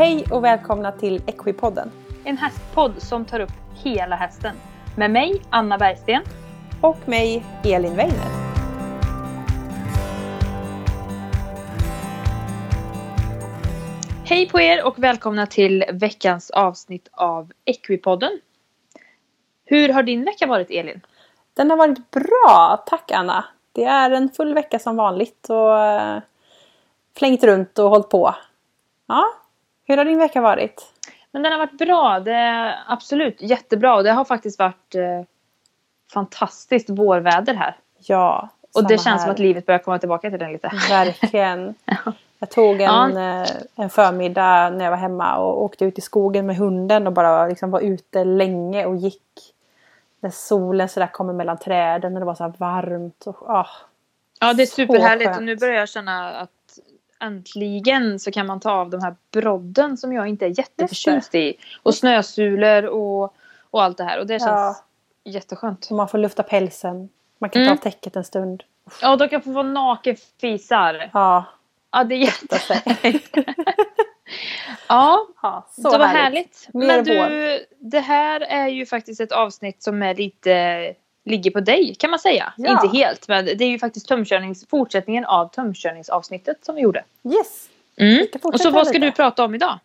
Hej och välkomna till Equipodden. En hästpodd som tar upp hela hästen. Med mig, Anna Bergsten. Och mig, Elin Weiner. Hej på er och välkomna till veckans avsnitt av Equipodden. Hur har din vecka varit Elin? Den har varit bra, tack Anna. Det är en full vecka som vanligt och äh, flängt runt och hållit på. Ja, hur har din vecka varit? Men den har varit bra. Det är absolut jättebra. Och det har faktiskt varit eh, fantastiskt vårväder här. Ja. Och det känns här. som att livet börjar komma tillbaka till den lite. Verkligen. Jag tog en, ja. Eh, en förmiddag när jag var hemma och åkte ut i skogen med hunden och bara liksom var ute länge och gick. När solen sådär kommer mellan träden och det var så varmt. Och, oh, ja det är superhärligt och nu börjar jag känna att äntligen så kan man ta av de här brodden som jag inte är jätteförtjust i. Och snösulor och, och allt det här. Och det känns ja. jätteskönt. Och man får lufta pälsen. Man kan mm. ta av täcket en stund. Ja, de kan få vara nakenfisar. Ja. Ja, det är jättehärligt. ja, ja, så, så vad härligt. härligt. Men du, det här är ju faktiskt ett avsnitt som är lite ligger på dig kan man säga. Ja. Inte helt men det är ju faktiskt tömkörnings, fortsättningen av tömkörningsavsnittet som vi gjorde. Yes! Mm. Och så vad ska lite. du prata om idag?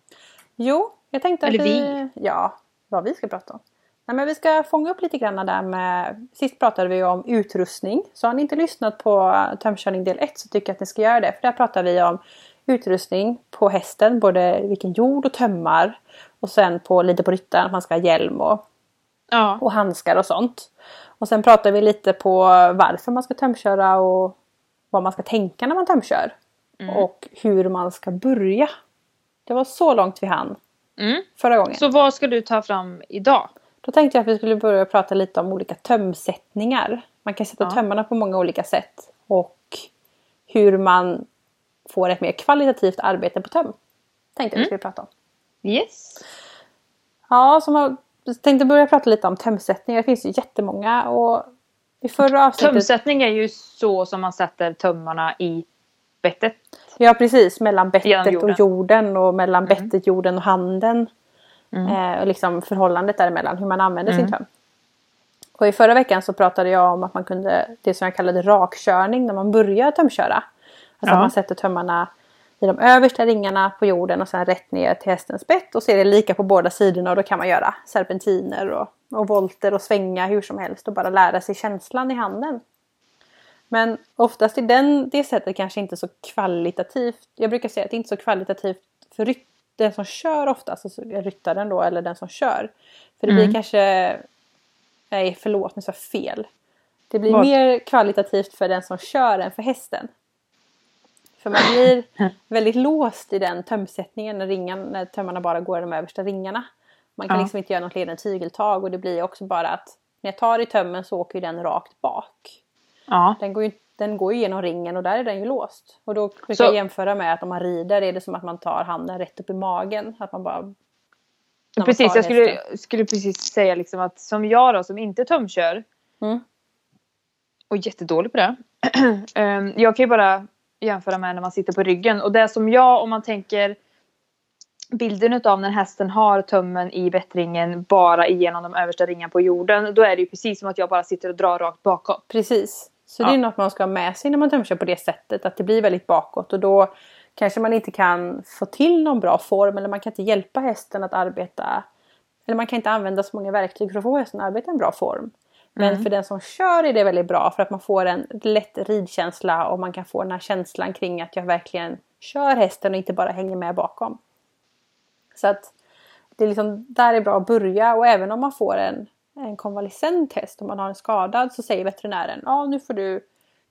Jo, jag tänkte Eller att vi... vi... Ja, vad vi ska prata om. Nej, men vi ska fånga upp lite grann där med... Sist pratade vi om utrustning. Så har ni inte lyssnat på tömkörning del 1 så tycker jag att ni ska göra det. För där pratar vi om utrustning på hästen. Både vilken jord och tömmar. Och sen på, lite på ryttaren att man ska ha hjälm och, ja. och handskar och sånt. Och sen pratar vi lite på varför man ska tömköra och vad man ska tänka när man tömkör. Mm. Och hur man ska börja. Det var så långt vi hann mm. förra gången. Så vad ska du ta fram idag? Då tänkte jag att vi skulle börja prata lite om olika tömsättningar. Man kan sätta ja. tömmarna på många olika sätt. Och hur man får ett mer kvalitativt arbete på töm. Tänkte jag mm. vi skulle prata om. Yes. Ja, som jag tänkte börja prata lite om tömsättningar. Det finns ju jättemånga. Och i förra avsnittet... Tömsättning är ju så som man sätter tömmarna i bettet. Ja precis, mellan bettet och jorden och mellan mm. bettet, jorden och handen. Mm. Eh, och liksom förhållandet däremellan, hur man använder mm. sin töm. Och i förra veckan så pratade jag om att man kunde, det som jag kallade rakkörning när man börjar tömköra. Alltså ja. att man sätter tömmarna i de översta ringarna på jorden och sen rätt ner till hästens bett och så är det lika på båda sidorna och då kan man göra serpentiner och, och volter och svänga hur som helst och bara lära sig känslan i handen. Men oftast är den, det sättet kanske inte så kvalitativt. Jag brukar säga att det inte är så kvalitativt för rytt, den som kör oftast, alltså ryttaren då eller den som kör. För det blir mm. kanske, nej förlåt nu sa fel. Det blir Vad? mer kvalitativt för den som kör än för hästen. För man blir väldigt låst i den tömsättningen när, ringan, när tömmarna bara går de översta ringarna. Man kan ja. liksom inte göra något ledande tygeltag och det blir också bara att när jag tar i tömmen så åker den rakt bak. Ja. Den, går ju, den går ju genom ringen och där är den ju låst. Och då brukar så... jag jämföra med att om man rider är det som att man tar handen rätt upp i magen. Att man bara... Precis, jag skulle, skulle precis säga liksom att som jag då som inte tömkör. Mm. Och jättedålig på det. Ehm, jag kan ju bara jämföra med när man sitter på ryggen. Och det som jag, om man tänker bilden av när hästen har tömmen i bettringen bara igenom de översta ringarna på jorden. Då är det ju precis som att jag bara sitter och drar rakt bakåt. Precis. Så ja. det är något man ska ha med sig när man tömkör på det sättet. Att det blir väldigt bakåt och då kanske man inte kan få till någon bra form eller man kan inte hjälpa hästen att arbeta. Eller man kan inte använda så många verktyg för att få hästen att arbeta i en bra form. Men mm. för den som kör är det väldigt bra för att man får en lätt ridkänsla och man kan få den här känslan kring att jag verkligen kör hästen och inte bara hänger med bakom. Så att det är liksom, där är bra att börja och även om man får en, en konvalescent häst, om man har en skadad så säger veterinären ja nu får du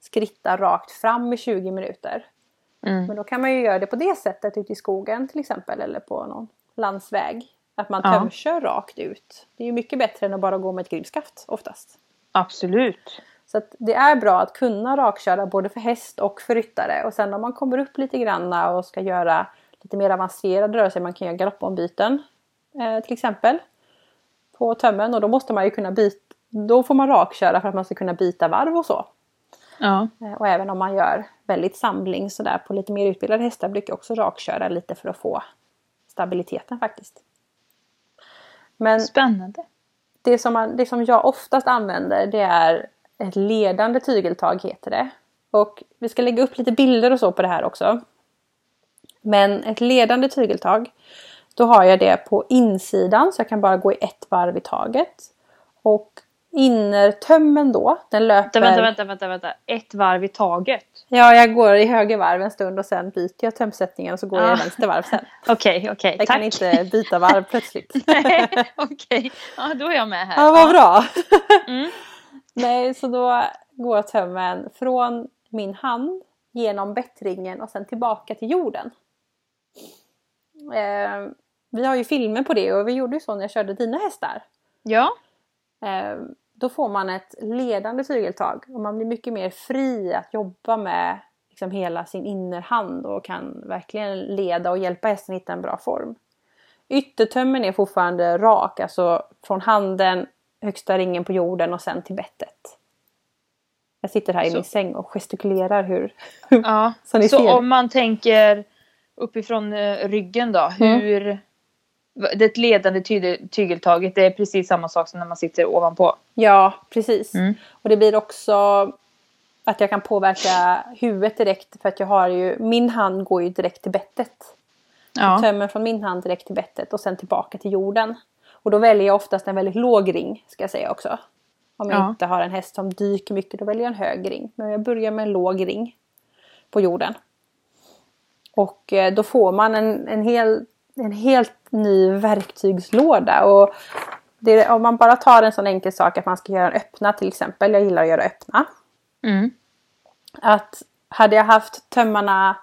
skritta rakt fram i 20 minuter. Mm. Men då kan man ju göra det på det sättet ute i skogen till exempel eller på någon landsväg. Att man tömkör ja. rakt ut. Det är ju mycket bättre än att bara gå med ett grillskaft oftast. Absolut. Så det är bra att kunna rakköra både för häst och för ryttare. Och sen om man kommer upp lite granna och ska göra lite mer avancerade rörelser. Man kan göra galoppombyten eh, till exempel. På tömmen och då måste man ju kunna byta. Då får man rakköra för att man ska kunna byta varv och så. Ja. Eh, och även om man gör väldigt samling sådär på lite mer utbildade hästar brukar jag också rakköra lite för att få stabiliteten faktiskt. Men Spännande. Det som, man, det som jag oftast använder det är ett ledande tygeltag heter det. Och vi ska lägga upp lite bilder och så på det här också. Men ett ledande tygeltag då har jag det på insidan så jag kan bara gå i ett varv i taget. Och innertömmen då, den löper... Vänta, vänta, vänta, vänta. Ett varv i taget? Ja, jag går i höger varv en stund och sen byter jag tömsättningen och så går ah. jag i vänster varv sen. Okej, okej, okay, Jag tack. kan inte byta varv plötsligt. Nej, okej. Okay. Ja, då är jag med här. Ja, vad bra. Mm. Nej, så då går tömmen från min hand genom bättringen och sen tillbaka till jorden. Eh, vi har ju filmer på det och vi gjorde ju så när jag körde dina hästar. Ja. Eh, då får man ett ledande tygeltag och man blir mycket mer fri att jobba med liksom hela sin innerhand och kan verkligen leda och hjälpa hästen hitta en bra form. Yttertömmen är fortfarande rak, alltså från handen, högsta ringen på jorden och sen till bettet. Jag sitter här så. i min säng och gestikulerar hur... Ja. så, så om man tänker uppifrån eh, ryggen då, mm. Det ledande ty tygeltaget det är precis samma sak som när man sitter ovanpå. Ja, precis. Mm. Och det blir också att jag kan påverka huvudet direkt för att jag har ju, min hand går ju direkt till bettet. Ja. Tömmer från min hand direkt till bettet och sen tillbaka till jorden. Och då väljer jag oftast en väldigt låg ring ska jag säga också. Om jag ja. inte har en häst som dyker mycket då väljer jag en hög ring. Men jag börjar med en låg ring på jorden. Och eh, då får man en, en hel en helt ny verktygslåda. Och det, om man bara tar en sån enkel sak att man ska göra en öppna till exempel. Jag gillar att göra öppna. Mm. Att hade jag haft tömmarna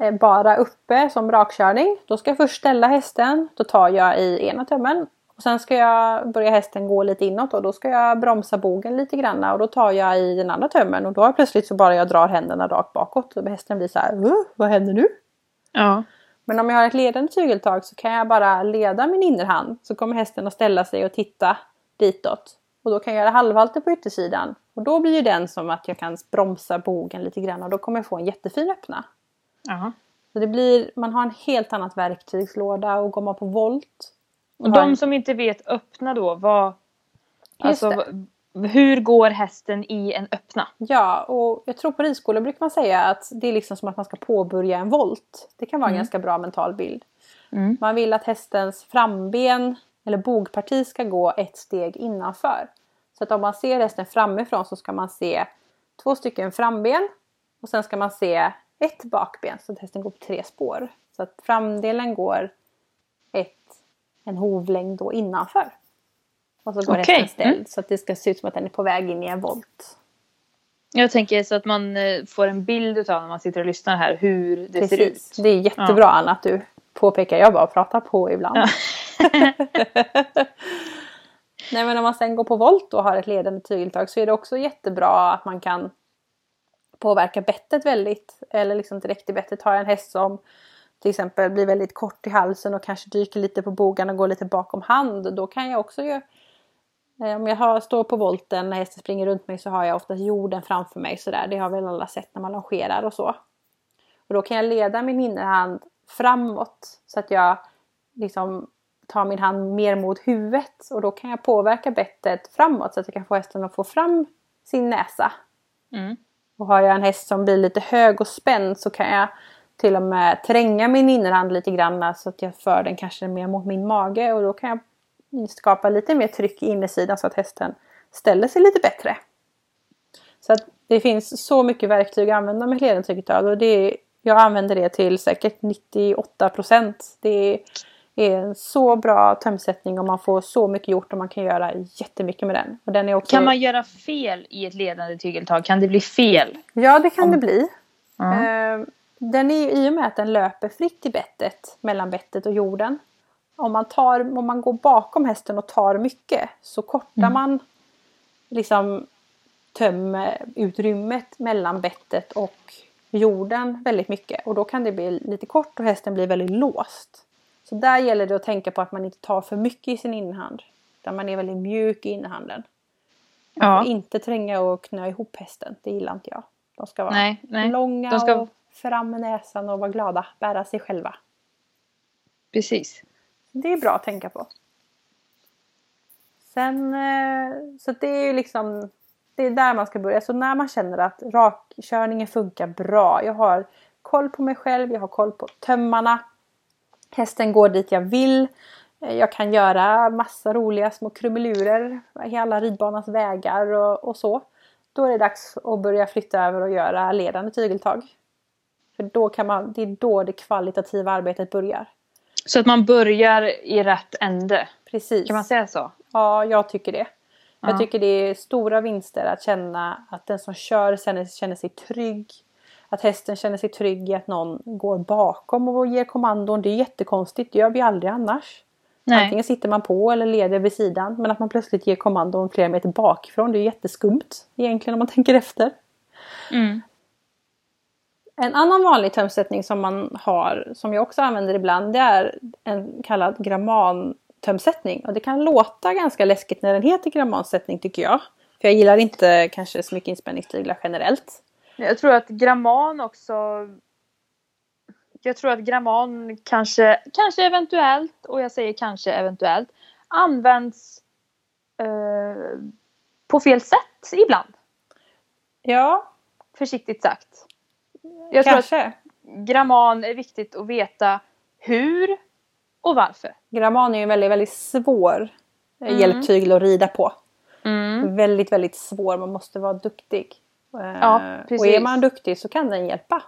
eh, bara uppe som rakkörning. Då ska jag först ställa hästen. Då tar jag i ena tömmen. Och sen ska jag börja hästen gå lite inåt och då ska jag bromsa bogen lite grann och då tar jag i den andra tömmen och då plötsligt så bara jag drar händerna rakt bakåt och hästen blir så här, vad händer nu? Ja. Men om jag har ett ledande tygeltag så kan jag bara leda min innerhand så kommer hästen att ställa sig och titta ditåt. Och då kan jag göra halvhalter på yttersidan. Och då blir ju den som att jag kan bromsa bogen lite grann och då kommer jag få en jättefin öppna. Aha. Så det blir, man har en helt annat verktygslåda och går man på volt. Och de en... som inte vet öppna då, vad... Alltså, hur går hästen i en öppna? Ja, och jag tror på ridskolan brukar man säga att det är liksom som att man ska påbörja en volt. Det kan vara en mm. ganska bra mental bild. Mm. Man vill att hästens framben eller bogparti ska gå ett steg innanför. Så att om man ser hästen framifrån så ska man se två stycken framben och sen ska man se ett bakben så att hästen går på tre spår. Så att framdelen går ett, en hovlängd då innanför. Och så går okay. hästen ställd mm. så att det ska se ut som att den är på väg in i en volt. Jag tänker så att man eh, får en bild av när man sitter och lyssnar här hur det Precis. ser ut. Det är jättebra ja. Anna att du påpekar. Jag bara pratar på ibland. Ja. Nej men om man sen går på volt och har ett ledande tygeltag så är det också jättebra att man kan påverka bettet väldigt. Eller liksom direkt i bettet. Har jag en häst som till exempel blir väldigt kort i halsen och kanske dyker lite på bogen och går lite bakom hand. Då kan jag också göra Eh, om jag har, står på volten när hästen springer runt mig så har jag oftast jorden framför mig sådär. Det har väl alla sett när man longerar och så. Och då kan jag leda min innerhand framåt så att jag liksom tar min hand mer mot huvudet och då kan jag påverka bettet framåt så att jag kan få hästen att få fram sin näsa. Mm. Och har jag en häst som blir lite hög och spänd så kan jag till och med tränga min innerhand lite grann så att jag för den kanske mer mot min mage och då kan jag skapa lite mer tryck i innersidan så att hästen ställer sig lite bättre. Så att det finns så mycket verktyg att använda med ledentyget och det är, jag använder det till säkert 98 procent. Det är en så bra tömsättning och man får så mycket gjort och man kan göra jättemycket med den. Och den är också... Kan man göra fel i ett ledande tygeltag? Kan det bli fel? Ja det kan Om... det bli. Mm. Den är i och med att den löper fritt i bettet mellan bettet och jorden om man, tar, om man går bakom hästen och tar mycket så kortar mm. man liksom tömutrymmet mellan bettet och jorden väldigt mycket och då kan det bli lite kort och hästen blir väldigt låst. Så där gäller det att tänka på att man inte tar för mycket i sin inhand. Utan man är väldigt mjuk i inhanden. Man ja. får inte tränga och knö ihop hästen, det gillar inte jag. De ska vara nej, nej. långa ska... och fram med näsan och vara glada, bära sig själva. Precis. Det är bra att tänka på. Sen, eh, så det är ju liksom, det är där man ska börja. Så när man känner att rakkörningen funkar bra, jag har koll på mig själv, jag har koll på tömmarna, hästen går dit jag vill, eh, jag kan göra massa roliga små krumelurer i alla ridbanans vägar och, och så. Då är det dags att börja flytta över och göra ledande tygeltag. För då kan man, det är då det kvalitativa arbetet börjar. Så att man börjar i rätt ände? Precis. Kan man säga så? Ja, jag tycker det. Ja. Jag tycker det är stora vinster att känna att den som kör känner, sig trygg. Att hästen känner sig trygg i att någon går bakom och ger kommandon. Det är jättekonstigt, det gör vi aldrig annars. Nej. Antingen sitter man på eller leder vid sidan. Men att man plötsligt ger kommandon flera meter bakifrån, det är jätteskumt egentligen om man tänker efter. Mm. En annan vanlig tömsättning som man har, som jag också använder ibland, det är en kallad grammantömsättning. Och det kan låta ganska läskigt när den heter grammansättning tycker jag. För jag gillar inte kanske så mycket inspänningstyglar generellt. Jag tror att gramman också jag tror att gramman kanske, kanske eventuellt, och jag säger kanske eventuellt, används eh, på fel sätt ibland. Ja. Försiktigt sagt. Jag kanske. tror att gramman är viktigt att veta hur och varför. Gramman är ju en väldigt, väldigt svår mm. hjälptygel att rida på. Mm. Väldigt, väldigt svår. Man måste vara duktig. Ja, precis. Och är man duktig så kan den hjälpa.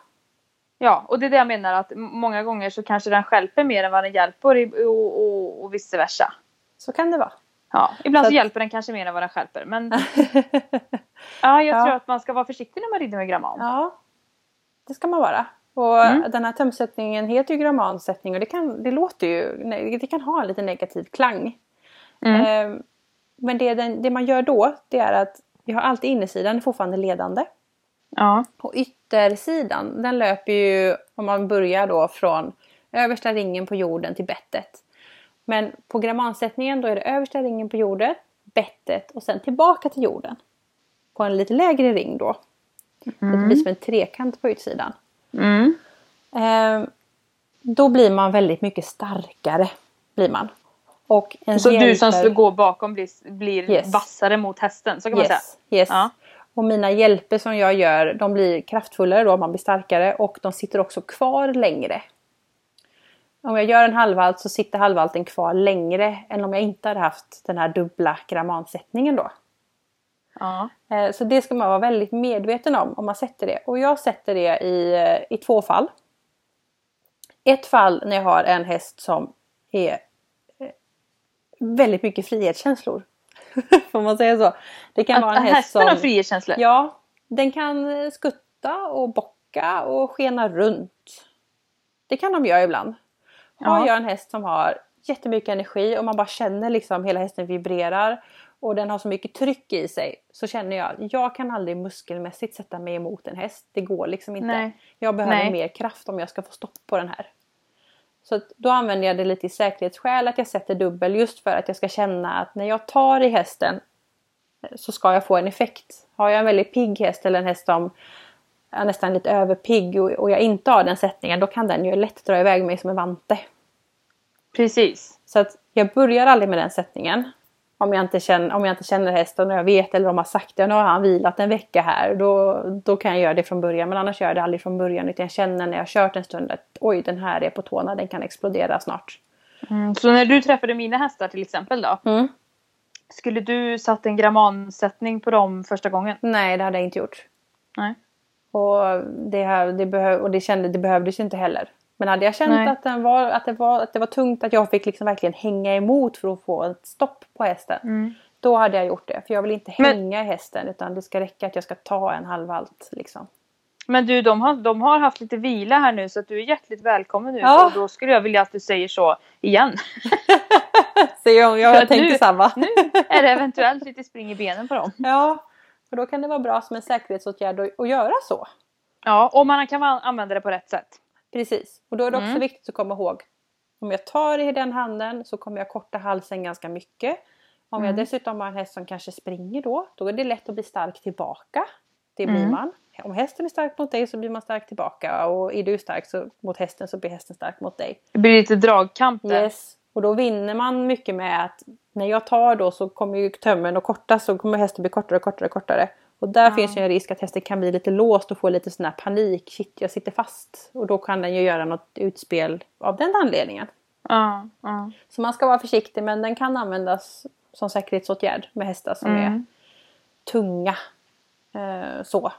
Ja, och det är det jag menar att många gånger så kanske den hjälper mer än vad den hjälper och, och, och vice versa. Så kan det vara. Ja, ibland så, så hjälper den kanske mer än vad den hjälper. Men ja, jag ja. tror att man ska vara försiktig när man rider med gramman. Ja, det ska man vara. Och mm. den här tömsättningen heter ju grammansättning och det kan, det låter ju, det kan ha en lite negativ klang. Mm. Eh, men det, den, det man gör då, det är att vi har alltid innersidan fortfarande ledande. Ja. Och yttersidan den löper ju om man börjar då från översta ringen på jorden till bettet. Men på grammansättningen då är det översta ringen på jorden, bettet och sen tillbaka till jorden. På en lite lägre ring då. Mm. Det blir som en trekant på utsidan. Mm. Eh, då blir man väldigt mycket starkare. Blir man. Och så hjälper... du som går bakom blir, blir yes. vassare mot hästen? Så kan yes. man säga? Yes. Ja. Och mina hjälper som jag gör de blir kraftfullare då, man blir starkare och de sitter också kvar längre. Om jag gör en halvhalt så sitter halvhalten kvar längre än om jag inte hade haft den här dubbla grammansättningen då. Ja. Eh, så det ska man vara väldigt medveten om om man sätter det. Och jag sätter det i, eh, i två fall. Ett fall när jag har en häst som är eh, väldigt mycket frihetskänslor. Får man säga så? Det kan att, vara en häst som... har frihetskänslor? Ja. Den kan skutta och bocka och skena runt. Det kan de göra ibland. Har ja. jag en häst som har jättemycket energi och man bara känner liksom hela hästen vibrerar och den har så mycket tryck i sig så känner jag att jag kan aldrig muskelmässigt sätta mig emot en häst. Det går liksom inte. Nej. Jag behöver Nej. mer kraft om jag ska få stopp på den här. Så då använder jag det lite i säkerhetsskäl att jag sätter dubbel just för att jag ska känna att när jag tar i hästen eh, så ska jag få en effekt. Har jag en väldigt pigg häst eller en häst som är nästan lite överpigg och, och jag inte har den sättningen då kan den ju lätt dra iväg mig som en vante. Precis. Så att jag börjar aldrig med den sättningen. Om jag inte känner, om jag inte känner hästen och jag vet eller de har sagt det, nu har han vilat en vecka här. Då, då kan jag göra det från början. Men annars gör jag det aldrig från början. Utan jag känner när jag har kört en stund att oj den här är på tårna, den kan explodera snart. Mm, så när du träffade mina hästar till exempel då? Mm. Skulle du satt en grammansättning på dem första gången? Nej det hade jag inte gjort. Nej. Och det, här, det, behöv, och det, kände, det behövdes inte heller. Men hade jag känt att, den var, att, det var, att det var tungt, att jag fick liksom verkligen hänga emot för att få ett stopp på hästen. Mm. Då hade jag gjort det. För jag vill inte hänga Men... hästen utan det ska räcka att jag ska ta en halvhalt. Liksom. Men du, de har, de har haft lite vila här nu så att du är hjärtligt välkommen nu. Ja. Och då skulle jag vilja att du säger så igen. Se om jag tänkte nu, samma. nu är det eventuellt lite spring i benen på dem. Ja, och då kan det vara bra som en säkerhetsåtgärd att, att göra så. Ja, och man kan använda det på rätt sätt. Precis, och då är det också mm. viktigt att komma ihåg om jag tar i den handen så kommer jag korta halsen ganska mycket. Om mm. jag dessutom har en häst som kanske springer då, då är det lätt att bli stark tillbaka. Det blir mm. man. Om hästen är stark mot dig så blir man stark tillbaka och är du stark så, mot hästen så blir hästen stark mot dig. Det blir lite dragkamp där. Yes. Och då vinner man mycket med att när jag tar då så kommer ju tömmen att kortas så kommer hästen bli kortare och kortare och kortare. Och där ja. finns ju en risk att hästen kan bli lite låst och få lite sån här panik. Shit, jag sitter fast. Och då kan den ju göra något utspel av den anledningen. Ja, ja. Så man ska vara försiktig men den kan användas som säkerhetsåtgärd med hästar som mm. är tunga. Eh, så.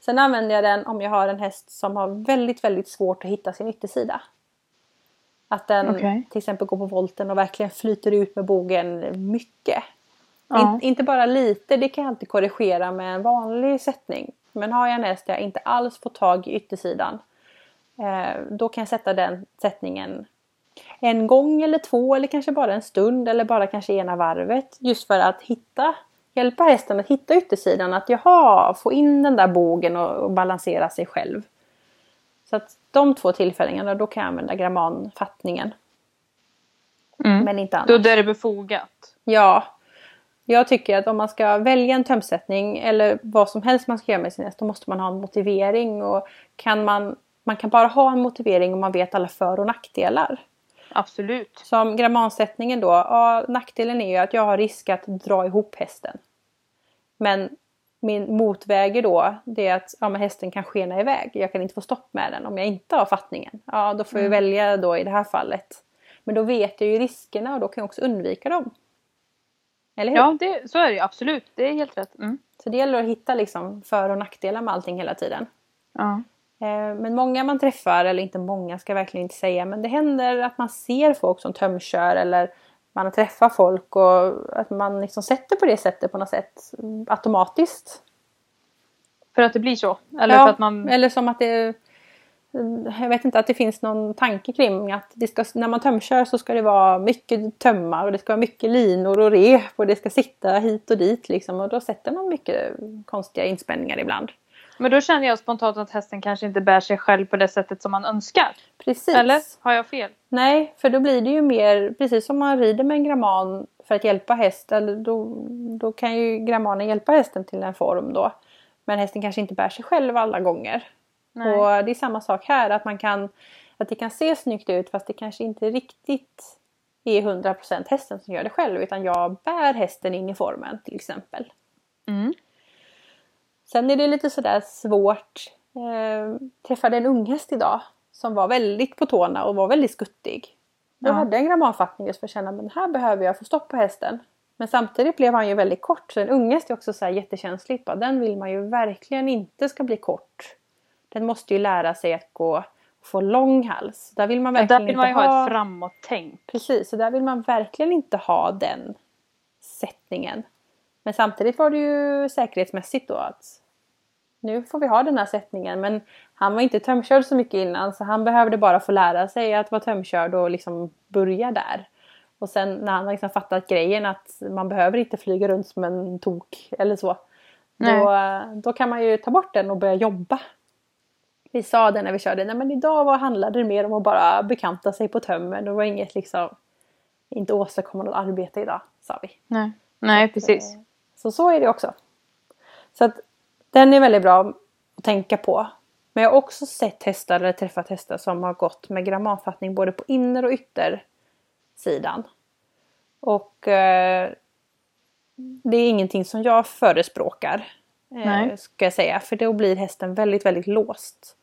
Sen använder jag den om jag har en häst som har väldigt, väldigt svårt att hitta sin yttersida. Att den okay. till exempel går på volten och verkligen flyter ut med bogen mycket. Ja. In, inte bara lite, det kan jag alltid korrigera med en vanlig sättning. Men har jag en häst där jag inte alls får tag i yttersidan. Eh, då kan jag sätta den sättningen en gång eller två eller kanske bara en stund eller bara kanske ena varvet. Just för att hitta, hjälpa hästen att hitta yttersidan. Att jaha, få in den där bågen och, och balansera sig själv. Så att de två tillfällena då kan jag använda grammanfattningen. Mm. Men inte annars. Då är det befogat? Ja. Jag tycker att om man ska välja en tömsättning eller vad som helst man ska göra med sin häst då måste man ha en motivering. Och kan man, man kan bara ha en motivering om man vet alla för och nackdelar. Absolut. Som grammansättningen då, ja, nackdelen är ju att jag har risk att dra ihop hästen. Men min motväger då det är att ja, men hästen kan skena iväg. Jag kan inte få stopp med den om jag inte har fattningen. Ja, då får mm. jag välja då i det här fallet. Men då vet jag ju riskerna och då kan jag också undvika dem. Eller hur? Ja, det, så är det ju absolut. Det är helt rätt. Mm. Så det gäller att hitta liksom för och nackdelar med allting hela tiden. Ja. Eh, men många man träffar, eller inte många ska jag verkligen inte säga, men det händer att man ser folk som tömkör eller man träffar folk och att man liksom sätter på det sättet på något sätt automatiskt. För att det blir så? Eller ja, för att man... eller som att det jag vet inte att det finns någon tanke kring att ska, när man tömkör så ska det vara mycket tömmar och det ska vara mycket linor och rep och det ska sitta hit och dit liksom och då sätter man mycket konstiga inspänningar ibland. Men då känner jag spontant att hästen kanske inte bär sig själv på det sättet som man önskar. Precis. Eller har jag fel? Nej, för då blir det ju mer precis som man rider med en gramman för att hjälpa hästen. Då, då kan ju grammanen hjälpa hästen till en form då. Men hästen kanske inte bär sig själv alla gånger. Nej. Och det är samma sak här att man kan att det kan se snyggt ut fast det kanske inte riktigt är 100% hästen som gör det själv utan jag bär hästen in i formen till exempel. Mm. Sen är det lite sådär svårt. Eh, träffade en unghäst idag som var väldigt på tårna och var väldigt skuttig. Jag ja. hade en grammanfattning just för att känna men här behöver jag få stopp på hästen. Men samtidigt blev han ju väldigt kort så en unghäst är också så här jättekänsligt. Den vill man ju verkligen inte ska bli kort. Den måste ju lära sig att gå få lång hals. Där vill man verkligen ja, där vill man ju ha ett framåt-tänk. Precis, så där vill man verkligen inte ha den sättningen. Men samtidigt var det ju säkerhetsmässigt då att nu får vi ha den här sättningen men han var inte tömkörd så mycket innan så han behövde bara få lära sig att vara tömkörd och liksom börja där. Och sen när han har liksom fattat grejen att man behöver inte flyga runt som en tok eller så. Då, då kan man ju ta bort den och börja jobba. Vi sa det när vi körde, nej men idag var, handlade det mer om att bara bekanta sig på tömmen. Det var inget liksom, inte åstadkomma något arbete idag, sa vi. Nej, nej precis. Eh, så så är det också. Så att den är väldigt bra att tänka på. Men jag har också sett hästar eller träffat hästar som har gått med grammanfattning både på inner och yttersidan. Och eh, det är ingenting som jag förespråkar. Eh, ska jag säga. För då blir hästen väldigt, väldigt låst.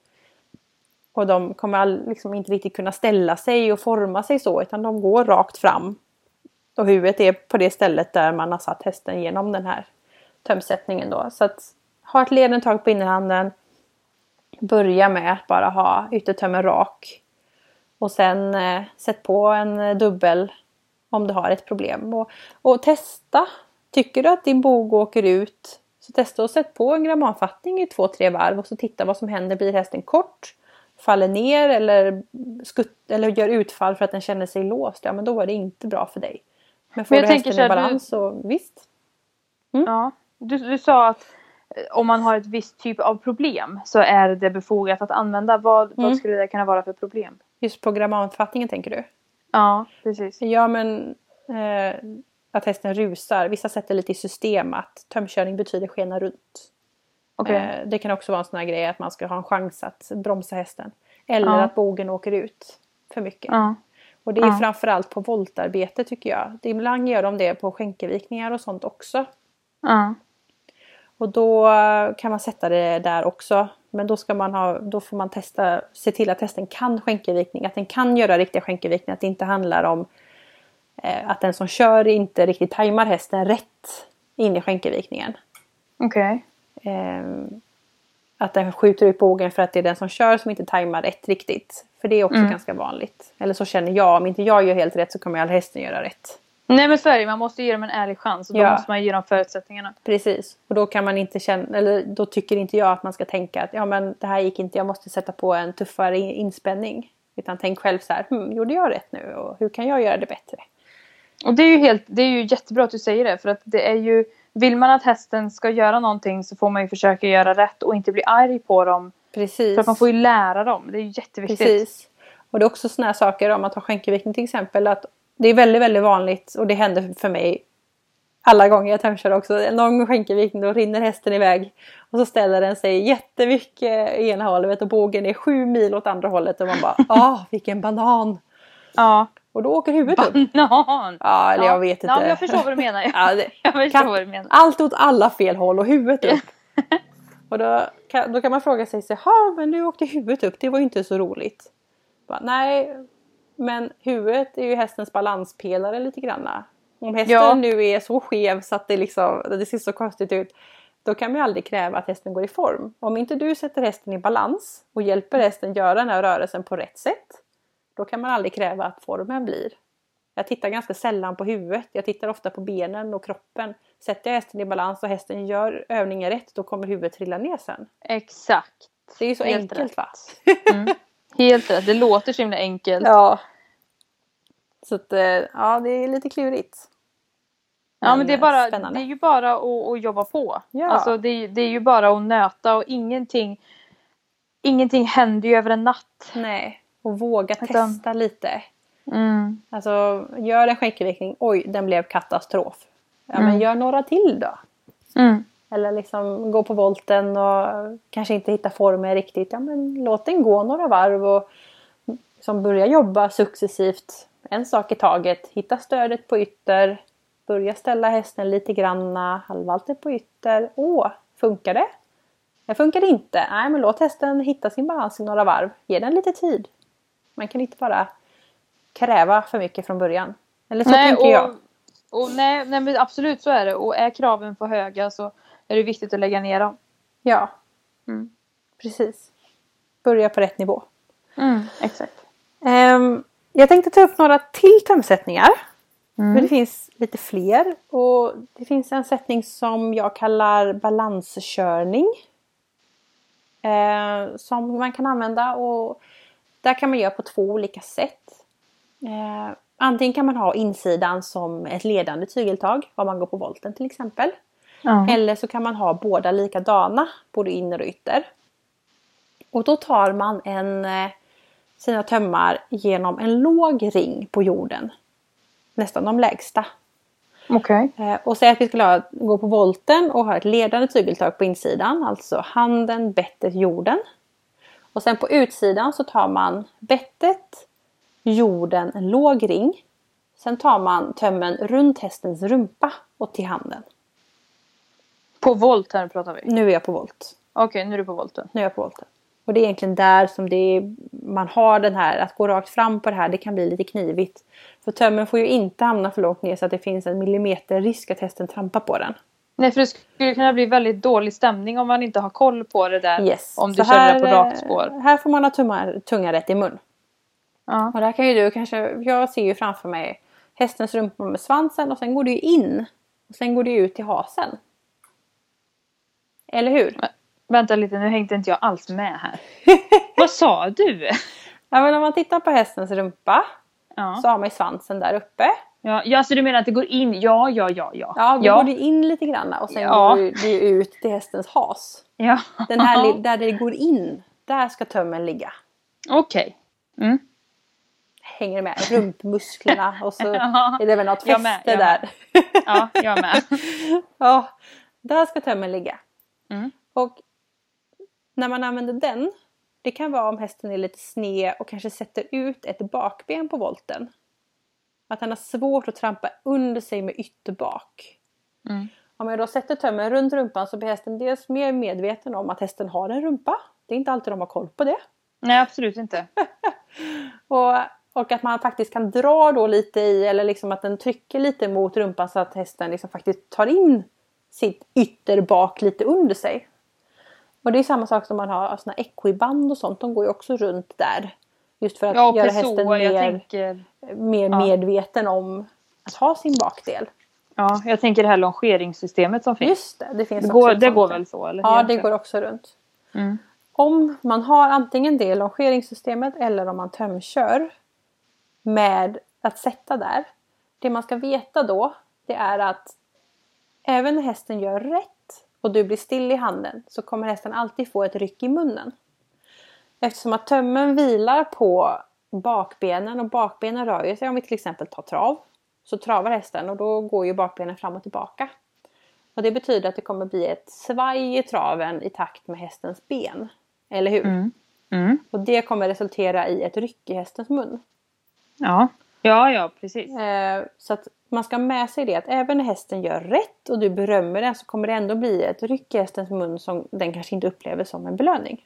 Och de kommer liksom inte riktigt kunna ställa sig och forma sig så utan de går rakt fram. Och huvudet är på det stället där man har satt hästen genom den här tömsättningen då. Så att ha ett leden tag på innerhanden. Börja med att bara ha yttertömmen rak. Och sen eh, sätt på en dubbel om du har ett problem. Och, och, testa. Tycker du att din bog åker ut så testa och sätt på en grammanfattning i två, tre varv och så titta vad som händer. Blir hästen kort? Faller ner eller, skutt, eller gör utfall för att den känner sig låst? Ja men då var det inte bra för dig. Men får men du hästen i balans du... så visst. Mm? Ja, du, du sa att eh, om man har ett visst typ av problem så är det befogat att använda. Vad, mm. vad skulle det kunna vara för problem? Just på grammanfattningen tänker du? Ja, precis. Ja men eh, att hästen rusar. Vissa sätter lite i system att tömkörning betyder skena runt. Okay. Eh, det kan också vara en sån här grej att man ska ha en chans att bromsa hästen. Eller ja. att bogen åker ut för mycket. Ja. Och det är ja. framförallt på voltarbete tycker jag. Ibland gör de det på skänkevikningar och sånt också. Ja. Och då kan man sätta det där också. Men då, ska man ha, då får man testa, se till att hästen kan skänkevikning. Att den kan göra riktiga skänkevikningar. Att det inte handlar om eh, att den som kör inte riktigt tajmar hästen rätt in i skänkevikningen. Okej. Okay. Eh, att den skjuter ut bågen för att det är den som kör som inte tajmar rätt riktigt. För det är också mm. ganska vanligt. Eller så känner jag, om inte jag gör helt rätt så kommer all hästen göra rätt. Nej men så är det, man måste ge dem en ärlig chans och då ja. måste man ge dem förutsättningarna. Precis, och då kan man inte känna, eller då tycker inte jag att man ska tänka att ja men det här gick inte, jag måste sätta på en tuffare inspänning. Utan tänk själv så här, hm, gjorde jag rätt nu och hur kan jag göra det bättre? Och det är ju helt, det är ju jättebra att du säger det för att det är ju vill man att hästen ska göra någonting så får man ju försöka göra rätt och inte bli arg på dem. Precis. För att man får ju lära dem. Det är ju jätteviktigt. Precis. Och det är också sådana här saker om att ha skänkevikning till exempel. Att det är väldigt, väldigt vanligt och det händer för mig alla gånger jag tömkör också. Någon skänkevikning då rinner hästen iväg. Och så ställer den sig jättemycket i ena hållet och bågen är sju mil åt andra hållet. Och man bara, ah vilken banan! Ja. Och då åker huvudet Banan. upp. Banan! Ja, eller ja. jag vet inte. Ja, jag förstår vad du menar. Ja, det, jag förstår vad du menar. Allt åt alla fel håll och huvudet upp. och då kan, då kan man fråga sig, ja men nu åkte huvudet upp, det var ju inte så roligt. Bara, Nej, men huvudet är ju hästens balanspelare lite granna. Om hästen ja. nu är så skev så att det, liksom, det ser så konstigt ut. Då kan man ju aldrig kräva att hästen går i form. Om inte du sätter hästen i balans och hjälper hästen göra den här rörelsen på rätt sätt då kan man aldrig kräva att formen blir. Jag tittar ganska sällan på huvudet. Jag tittar ofta på benen och kroppen. Sätter jag hästen i balans och hästen gör övningen rätt då kommer huvudet trilla ner sen. Exakt. Det är ju så Helt enkelt rätt. va? Mm. Helt rätt. Det låter så himla enkelt. Ja. Så att, eh, ja det är lite klurigt. Men ja men det är, bara, det är ju bara att, att jobba på. Ja. Alltså det, det är ju bara att nöta och ingenting Ingenting händer ju över en natt. Nej. Och våga Utan... testa lite. Mm. Alltså gör en skänkelvikning, oj den blev katastrof. Ja mm. men gör några till då. Mm. Eller liksom gå på volten och kanske inte hitta formen riktigt. Ja men låt den gå några varv och liksom börja jobba successivt. En sak i taget. Hitta stödet på ytter. Börja ställa hästen lite granna. Halvvalter på ytter. Åh, funkar det? Det funkar inte. Nej men låt hästen hitta sin balans i några varv. Ge den lite tid. Man kan inte bara kräva för mycket från början. Eller så nej, tänker och, jag. Och nej, nej men absolut så är det. Och är kraven för höga så är det viktigt att lägga ner dem. Ja. Mm. Precis. Börja på rätt nivå. Mm, exakt. Um, jag tänkte ta upp några till tömsättningar. Mm. Men det finns lite fler. Och det finns en sättning som jag kallar balanskörning. Eh, som man kan använda och där kan man göra på två olika sätt. Eh, antingen kan man ha insidan som ett ledande tygeltag om man går på volten till exempel. Mm. Eller så kan man ha båda likadana, både inner och ytter. Och då tar man en, eh, sina tömmar genom en låg ring på jorden. Nästan de lägsta. Okay. Eh, och säg att vi skulle ha, gå på volten och ha ett ledande tygeltag på insidan, alltså handen, bettet, jorden. Och sen på utsidan så tar man bettet, jorden, en låg ring. Sen tar man tömmen runt hästens rumpa och till handen. På volt här pratar vi? Nu är jag på volt. Okej, okay, nu är du på volten. Nu är jag på volten. Och det är egentligen där som det är, man har den här, att gå rakt fram på det här, det kan bli lite knivigt. För tömmen får ju inte hamna för långt ner så att det finns en millimeter risk att hästen trampar på den. Nej för det skulle kunna bli väldigt dålig stämning om man inte har koll på det där. Yes. Om du så kör det på rakt spår. Här får man ha tummar, tungan rätt i mun. Ja. Och där kan ju du kanske, jag ser ju framför mig hästens rumpa med svansen och sen går det ju in. Och sen går det ut till hasen. Eller hur? Men, vänta lite, nu hängde inte jag alls med här. Vad sa du? Ja men om man tittar på hästens rumpa ja. så har man ju svansen där uppe. Ja, ja, så du menar att det går in? Ja, ja, ja, ja. Ja, då ja. går det in lite grann och sen ja. går det ut till hästens has. Ja. Den här där det går in, där ska tömmen ligga. Okej. Okay. Mm. Hänger med rumpmusklerna och så är det väl något fäste med, där. ja, jag med. ja, där ska tömmen ligga. Mm. Och när man använder den, det kan vara om hästen är lite sned och kanske sätter ut ett bakben på volten. Att han har svårt att trampa under sig med ytterbak. Mm. Om jag då sätter tömmen runt rumpan så blir hästen dels mer medveten om att hästen har en rumpa. Det är inte alltid de har koll på det. Nej absolut inte. och, och att man faktiskt kan dra då lite i eller liksom att den trycker lite mot rumpan så att hästen liksom faktiskt tar in sitt ytterbak lite under sig. Och det är samma sak som man har såna equiband och sånt. De går ju också runt där. Just för att ja, göra hästen mer, tänker... mer ja. medveten om att ha sin bakdel. Ja, jag tänker det här longeringssystemet som finns. Just det, det finns det går, Det går väl så? Eller? Ja, det går också runt. Mm. Om man har antingen det longeringssystemet eller om man tömkör med att sätta där. Det man ska veta då det är att även när hästen gör rätt och du blir still i handen så kommer hästen alltid få ett ryck i munnen. Eftersom att tömmen vilar på bakbenen och bakbenen rör sig om vi till exempel tar trav. Så travar hästen och då går ju bakbenen fram och tillbaka. Och det betyder att det kommer bli ett svaj i traven i takt med hästens ben. Eller hur? Mm. Mm. Och det kommer resultera i ett ryck i hästens mun. Ja, ja, ja precis. Eh, så att man ska ha med sig det att även när hästen gör rätt och du berömmer den så kommer det ändå bli ett ryck i hästens mun som den kanske inte upplever som en belöning.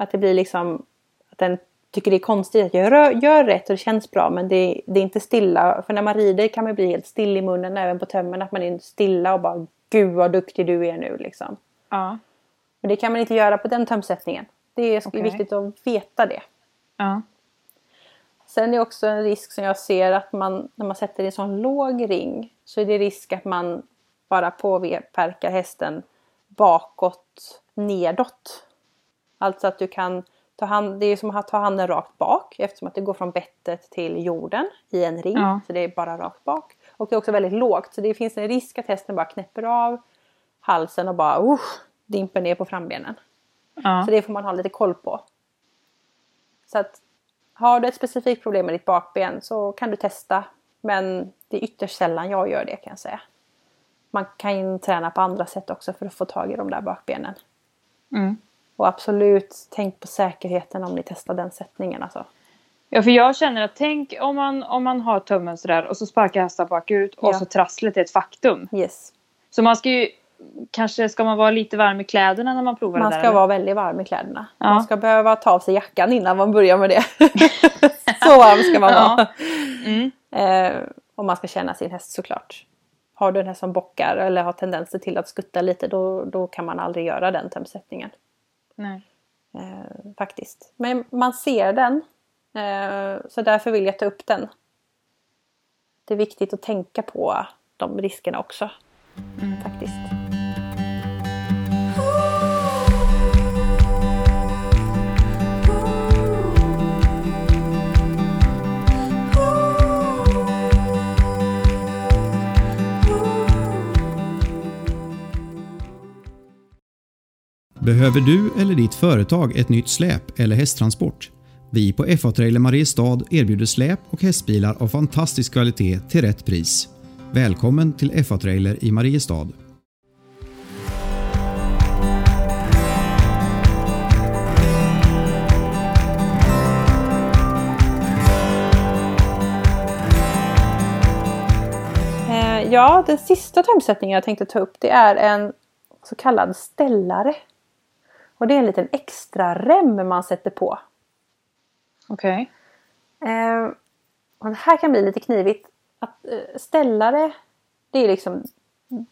Att det blir liksom att den tycker det är konstigt att jag gör rätt och det känns bra men det, det, är inte stilla. För när man rider kan man bli helt still i munnen även på tömmen. Att man är stilla och bara Gud vad duktig du är nu liksom. Ja. Men det kan man inte göra på den tömsättningen. Det är okay. viktigt att veta det. Ja. Sen är det också en risk som jag ser att man när man sätter i en sån låg ring så är det risk att man bara påverkar hästen bakåt nedåt. Alltså att du kan ta hand, det är som att ta handen rakt bak eftersom att det går från bettet till jorden i en ring. Ja. Så det är bara rakt bak. Och det är också väldigt lågt så det finns en risk att hästen bara knäpper av halsen och bara uh, dimper ner på frambenen. Ja. Så det får man ha lite koll på. Så att har du ett specifikt problem med ditt bakben så kan du testa. Men det är ytterst sällan jag gör det kan jag säga. Man kan träna på andra sätt också för att få tag i de där bakbenen. Mm. Och absolut, tänk på säkerheten om ni testar den sättningen alltså. Ja, för jag känner att tänk om man, om man har tummen sådär och så sparkar hästen bakut och ja. så trasslet är ett faktum. Yes. Så man ska ju kanske ska man vara lite varm i kläderna när man provar man det? Man ska vara väldigt varm i kläderna. Ja. Man ska behöva ta av sig jackan innan man börjar med det. så varm ska man vara. Mm. Eh, om man ska känna sin häst såklart. Har du en häst som bockar eller har tendenser till att skutta lite då, då kan man aldrig göra den tömsättningen. Eh, faktiskt. Men man ser den. Eh, så därför vill jag ta upp den. Det är viktigt att tänka på de riskerna också. Mm. Faktiskt. Behöver du eller ditt företag ett nytt släp eller hästtransport? Vi på FA Trailer Mariestad erbjuder släp och hästbilar av fantastisk kvalitet till rätt pris. Välkommen till FA Trailer i Mariestad. Eh, ja, den sista tömsättningen jag tänkte ta upp det är en så kallad ställare. Och det är en liten extra rem man sätter på. Okej. Okay. Eh, det här kan bli lite knivigt. Att eh, ställare, det är liksom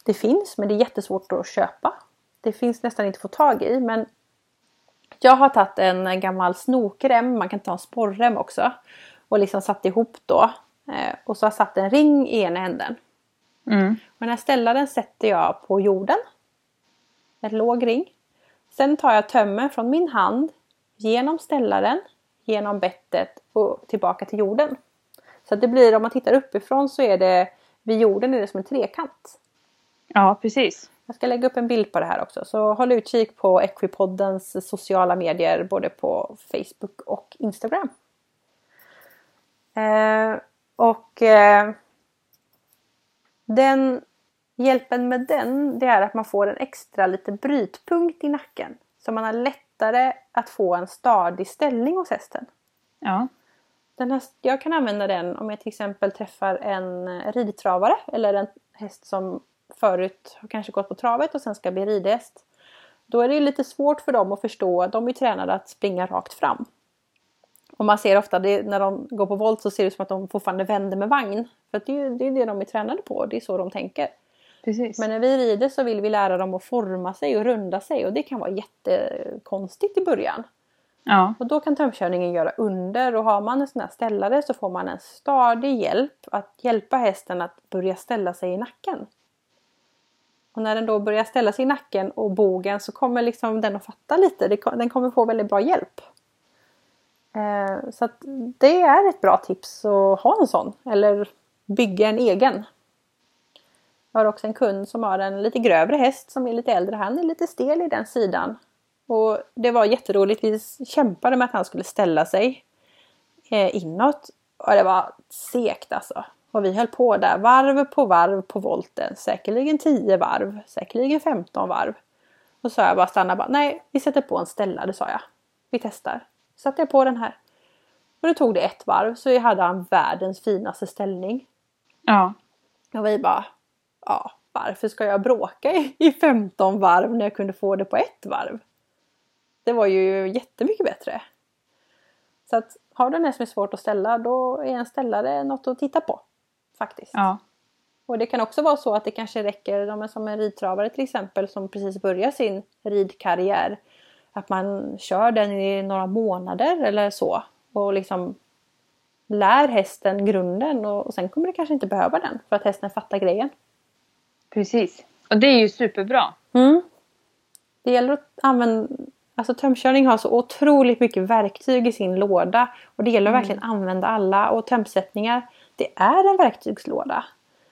det finns men det är jättesvårt att köpa. Det finns nästan inte att få tag i men jag har tagit en gammal snokrem, man kan ta en sporrem också. Och liksom satt ihop då. Eh, och så har jag satt en ring i ena änden. Mm. Och den här ställaren sätter jag på jorden. En låg ring. Sen tar jag tömmen från min hand genom ställaren, genom bettet och tillbaka till jorden. Så att det blir, om man tittar uppifrån så är det vid jorden är det som en trekant. Ja, precis. Jag ska lägga upp en bild på det här också. Så håll utkik på Equipoddens sociala medier både på Facebook och Instagram. Eh, och eh, den Hjälpen med den det är att man får en extra liten brytpunkt i nacken. Så man har lättare att få en stadig ställning hos hästen. Ja. Den här, jag kan använda den om jag till exempel träffar en ridtravare eller en häst som förut har kanske gått på travet och sen ska bli ridhäst. Då är det lite svårt för dem att förstå, de är tränade att springa rakt fram. Och man ser ofta det, när de går på volt så ser det ut som att de fortfarande vänder med vagn. För det det är det de är tränade på, det är så de tänker. Precis. Men när vi rider så vill vi lära dem att forma sig och runda sig och det kan vara jättekonstigt i början. Ja. Och då kan tömkörningen göra under och har man en sån här ställare så får man en stadig hjälp att hjälpa hästen att börja ställa sig i nacken. Och när den då börjar ställa sig i nacken och bogen så kommer liksom den att fatta lite. Den kommer få väldigt bra hjälp. Eh, så det är ett bra tips att ha en sån. Eller bygga en egen. Jag har också en kund som har en lite grövre häst som är lite äldre. Han är lite stel i den sidan. Och det var jätteroligt. Vi kämpade med att han skulle ställa sig eh, inåt. Och det var segt alltså. Och vi höll på där varv på varv på volten. Säkerligen 10 varv, säkerligen 15 varv. Och så sa jag bara stanna bara, nej vi sätter på en ställare sa jag. Vi testar. Satte jag på den här. Och då tog det ett varv så hade han världens finaste ställning. Ja. Och vi bara, ja varför ska jag bråka i 15 varv när jag kunde få det på ett varv? Det var ju jättemycket bättre. Så att har du en som är svårt att ställa då är en ställare något att titta på. Faktiskt. Ja. Och det kan också vara så att det kanske räcker, som en ridtravare till exempel som precis börjar sin ridkarriär. Att man kör den i några månader eller så. Och liksom lär hästen grunden och, och sen kommer det kanske inte behöva den för att hästen fattar grejen. Precis. Och det är ju superbra. Mm. Det gäller att använda Alltså tömkörning har så otroligt mycket verktyg i sin låda. Och det gäller att mm. verkligen använda alla. Och tömsättningar, det är en verktygslåda.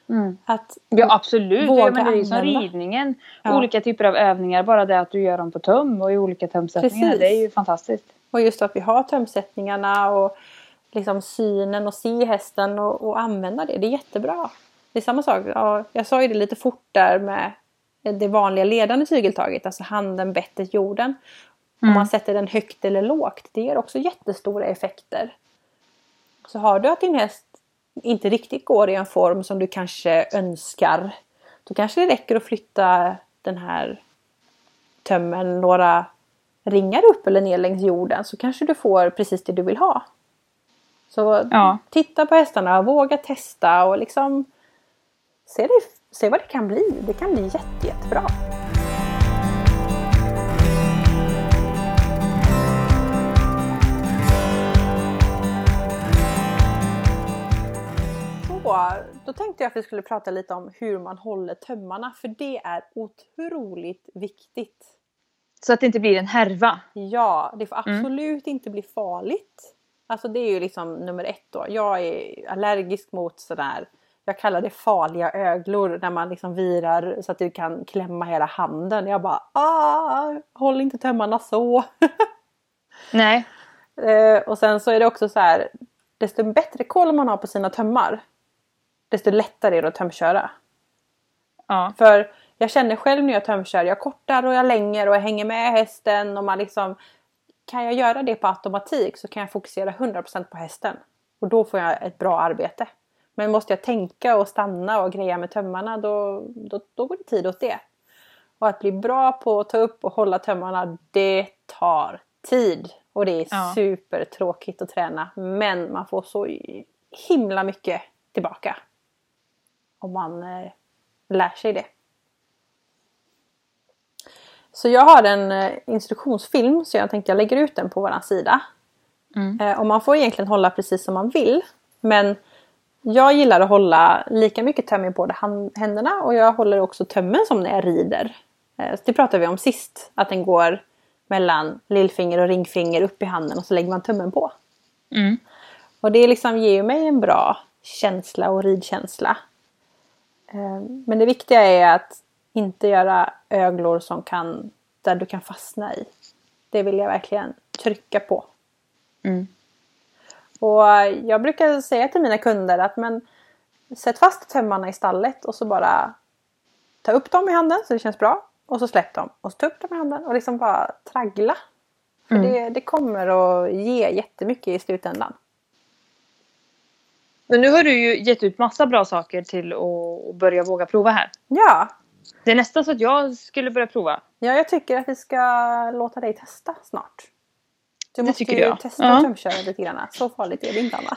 Mm. Att ja absolut, ja, men det är ju som ridningen. Ja. Olika typer av övningar, bara det att du gör dem på töm och i olika tömsättningar. Precis. Det är ju fantastiskt. Och just att vi har tömsättningarna och liksom synen och se hästen och, och använda det. Det är jättebra. Det är samma sak, ja, jag sa ju det lite fort där med det vanliga ledande tygeltaget, alltså handen, bettet, jorden. Mm. Om man sätter den högt eller lågt, det ger också jättestora effekter. Så har du att din häst inte riktigt går i en form som du kanske önskar. Då kanske det räcker att flytta den här tömmen några ringar upp eller ner längs jorden så kanske du får precis det du vill ha. Så ja. titta på hästarna, våga testa och liksom se, det, se vad det kan bli. Det kan bli jätte, jättebra. då tänkte jag att vi skulle prata lite om hur man håller tömmarna för det är otroligt viktigt. Så att det inte blir en härva? Ja, det får mm. absolut mm. inte bli farligt. Alltså det är ju liksom nummer ett då. Jag är allergisk mot sådär jag kallar det farliga öglor när man liksom virar så att du kan klämma hela handen. Jag bara ah, håll inte tömmarna så. Nej. Eh, och sen så är det också så här desto bättre koll man har på sina tömmar desto lättare är det att tömköra. Ja. För jag känner själv när jag tömkör, jag kortar och jag länger och jag hänger med hästen och man liksom kan jag göra det på automatik så kan jag fokusera 100% på hästen. Och då får jag ett bra arbete. Men måste jag tänka och stanna och greja med tömmarna då, då, då går det tid åt det. Och att bli bra på att ta upp och hålla tömmarna det tar tid. Och det är ja. supertråkigt att träna. Men man får så himla mycket tillbaka om man eh, lär sig det. Så jag har en eh, instruktionsfilm så jag tänkte jag lägger ut den på våran sida. Mm. Eh, och man får egentligen hålla precis som man vill. Men jag gillar att hålla lika mycket töm i båda händerna och jag håller också tömmen som när jag rider. Eh, det pratade vi om sist, att den går mellan lillfinger och ringfinger upp i handen och så lägger man tummen på. Mm. Och det liksom ger mig en bra känsla och ridkänsla. Eh, men det viktiga är att inte göra öglor som kan, där du kan fastna i. Det vill jag verkligen trycka på. Mm. Och jag brukar säga till mina kunder att men sätt fast tömmarna i stallet och så bara ta upp dem i handen så det känns bra. Och så släpp dem. Och så ta upp dem i handen och liksom bara traggla. För mm. det, det kommer att ge jättemycket i slutändan. Men nu har du ju gett ut massa bra saker till att börja våga prova här. Ja. Det är nästan så att jag skulle börja prova. Ja, jag tycker att vi ska låta dig testa snart. Du det måste ju jag. testa att tömköra lite grann. Så farligt är det inte Anna.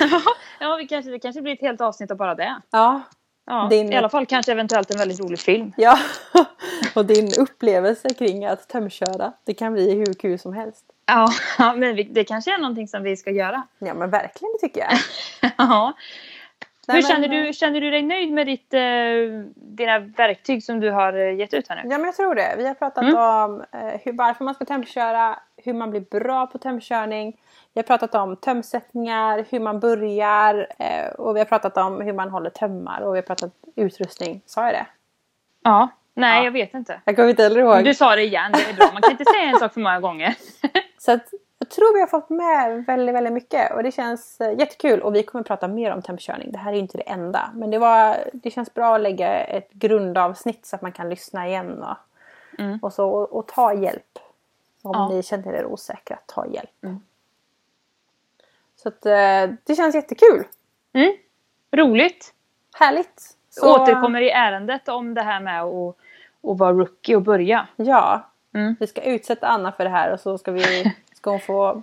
ja, vi kanske, det kanske blir ett helt avsnitt av bara det. Ja. ja din... I alla fall kanske eventuellt en väldigt rolig film. Ja, och din upplevelse kring att tömköra. Det kan bli hur kul som helst. Ja, men det kanske är någonting som vi ska göra. Ja, men verkligen det tycker jag. ja. Nej, Hur men, känner du? Känner du dig nöjd med ditt, eh, dina verktyg som du har eh, gett ut här nu? Ja, men jag tror det. Vi har pratat mm. om eh, hur, varför man ska tömköra, hur man blir bra på tömkörning. Vi har pratat om tömsättningar, hur man börjar eh, och vi har pratat om hur man håller tömmar och vi har pratat utrustning. Sa jag det? Ja. Nej, ja. jag vet inte. Jag kommer inte heller ihåg. Du sa det igen, det är bra. Man kan inte säga en sak för många gånger. Så att, jag tror vi har fått med väldigt, väldigt mycket och det känns eh, jättekul. Och vi kommer prata mer om tempkörning. Det här är inte det enda. Men det, var, det känns bra att lägga ett grundavsnitt så att man kan lyssna igen och, mm. och, så, och, och, ta hjälp. Om ja. ni känner er osäkra, ta hjälp. Mm. Så att, eh, det känns jättekul. Mm. Roligt. Härligt. Så... Återkommer i ärendet om det här med att, att vara rookie och börja. Ja. Mm. Vi ska utsätta Anna för det här och så ska vi Ska hon få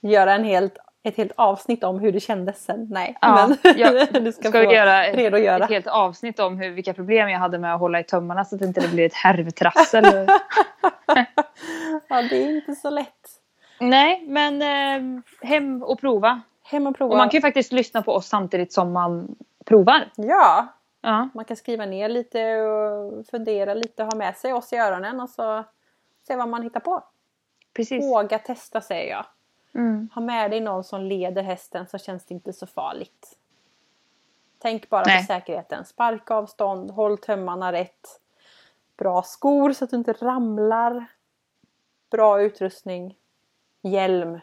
göra en helt, ett helt avsnitt om hur det kändes sen? Nej. Ja, men jag, du ska, ska vi göra ett, ett helt avsnitt om hur, vilka problem jag hade med att hålla i tömmarna så att det inte blir ett härvtrassel. ja, det är inte så lätt. Nej, men eh, hem och prova. Hem och prova. Och man kan ju faktiskt lyssna på oss samtidigt som man provar. Ja. ja. Man kan skriva ner lite och fundera lite, ha med sig oss i öronen och så se vad man hittar på. Precis. Våga testa säger jag. Mm. Ha med dig någon som leder hästen så känns det inte så farligt. Tänk bara Nej. på säkerheten. Sparkavstånd, håll tömmarna rätt. Bra skor så att du inte ramlar. Bra utrustning. Hjälm.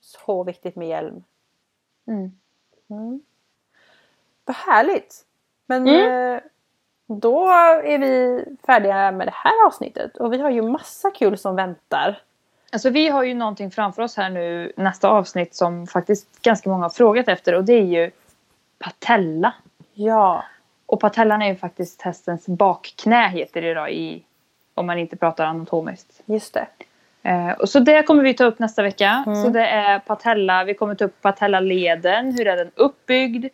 Så viktigt med hjälm. Mm. Mm. Vad härligt! Men mm. Eh, då är vi färdiga med det här avsnittet och vi har ju massa kul som väntar. Alltså vi har ju någonting framför oss här nu nästa avsnitt som faktiskt ganska många har frågat efter och det är ju patella. Ja. Och patellan är ju faktiskt hästens bakknä heter det då i om man inte pratar anatomiskt. Just det. Eh, och så det kommer vi ta upp nästa vecka. Mm. Så det är patella, vi kommer ta upp patellaleden, hur är den uppbyggd?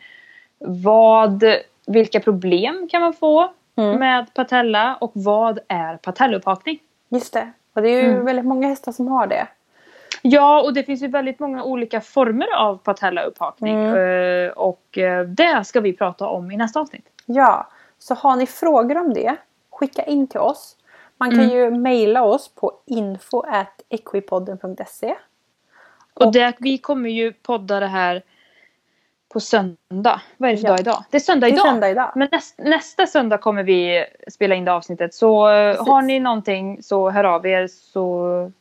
Vad, vilka problem kan man få mm. med patella och vad är patellupphakning? Just det. Och det är ju mm. väldigt många hästar som har det. Ja, och det finns ju väldigt många olika former av patellauppakning. Mm. Eh, och eh, det ska vi prata om i nästa avsnitt. Ja, så har ni frågor om det, skicka in till oss. Man kan mm. ju mejla oss på info.equipodden.se. Och, och det, vi kommer ju podda det här på söndag. Vad är det för ja. dag idag? Det är söndag idag. Det är söndag idag. Men näst, nästa söndag kommer vi spela in det avsnittet. Så eh, Precis. har ni någonting så hör av er så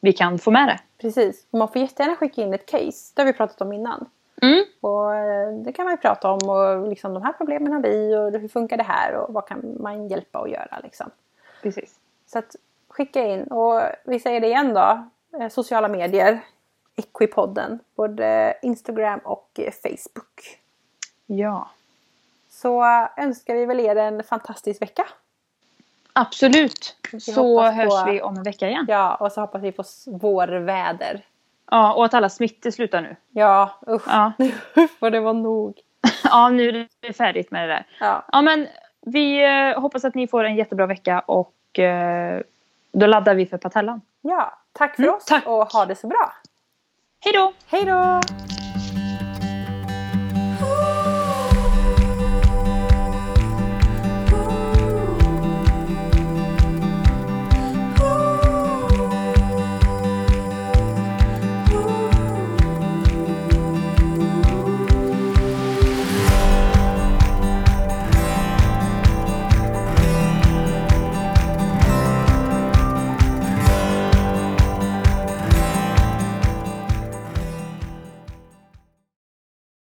vi kan få med det. Precis. Man får jättegärna skicka in ett case. Det har vi pratat om innan. Mm. Och eh, det kan man ju prata om och liksom de här problemen har vi och hur funkar det här och vad kan man hjälpa att göra liksom. Precis. Så att skicka in och vi säger det igen då. Eh, sociala medier. Equipodden. Både Instagram och Facebook. Ja. Så önskar vi väl er en fantastisk vecka. Absolut. Så hörs på, vi om en vecka igen. Ja, och så hoppas vi på vårväder. Ja, och att alla smittor slutar nu. Ja, usch. Ja. Får det vara nog. ja, nu är det färdigt med det där. Ja, ja men vi eh, hoppas att ni får en jättebra vecka och eh, då laddar vi för Patellan. Ja, tack för mm, oss tack. och ha det så bra. Hej då! Hej då!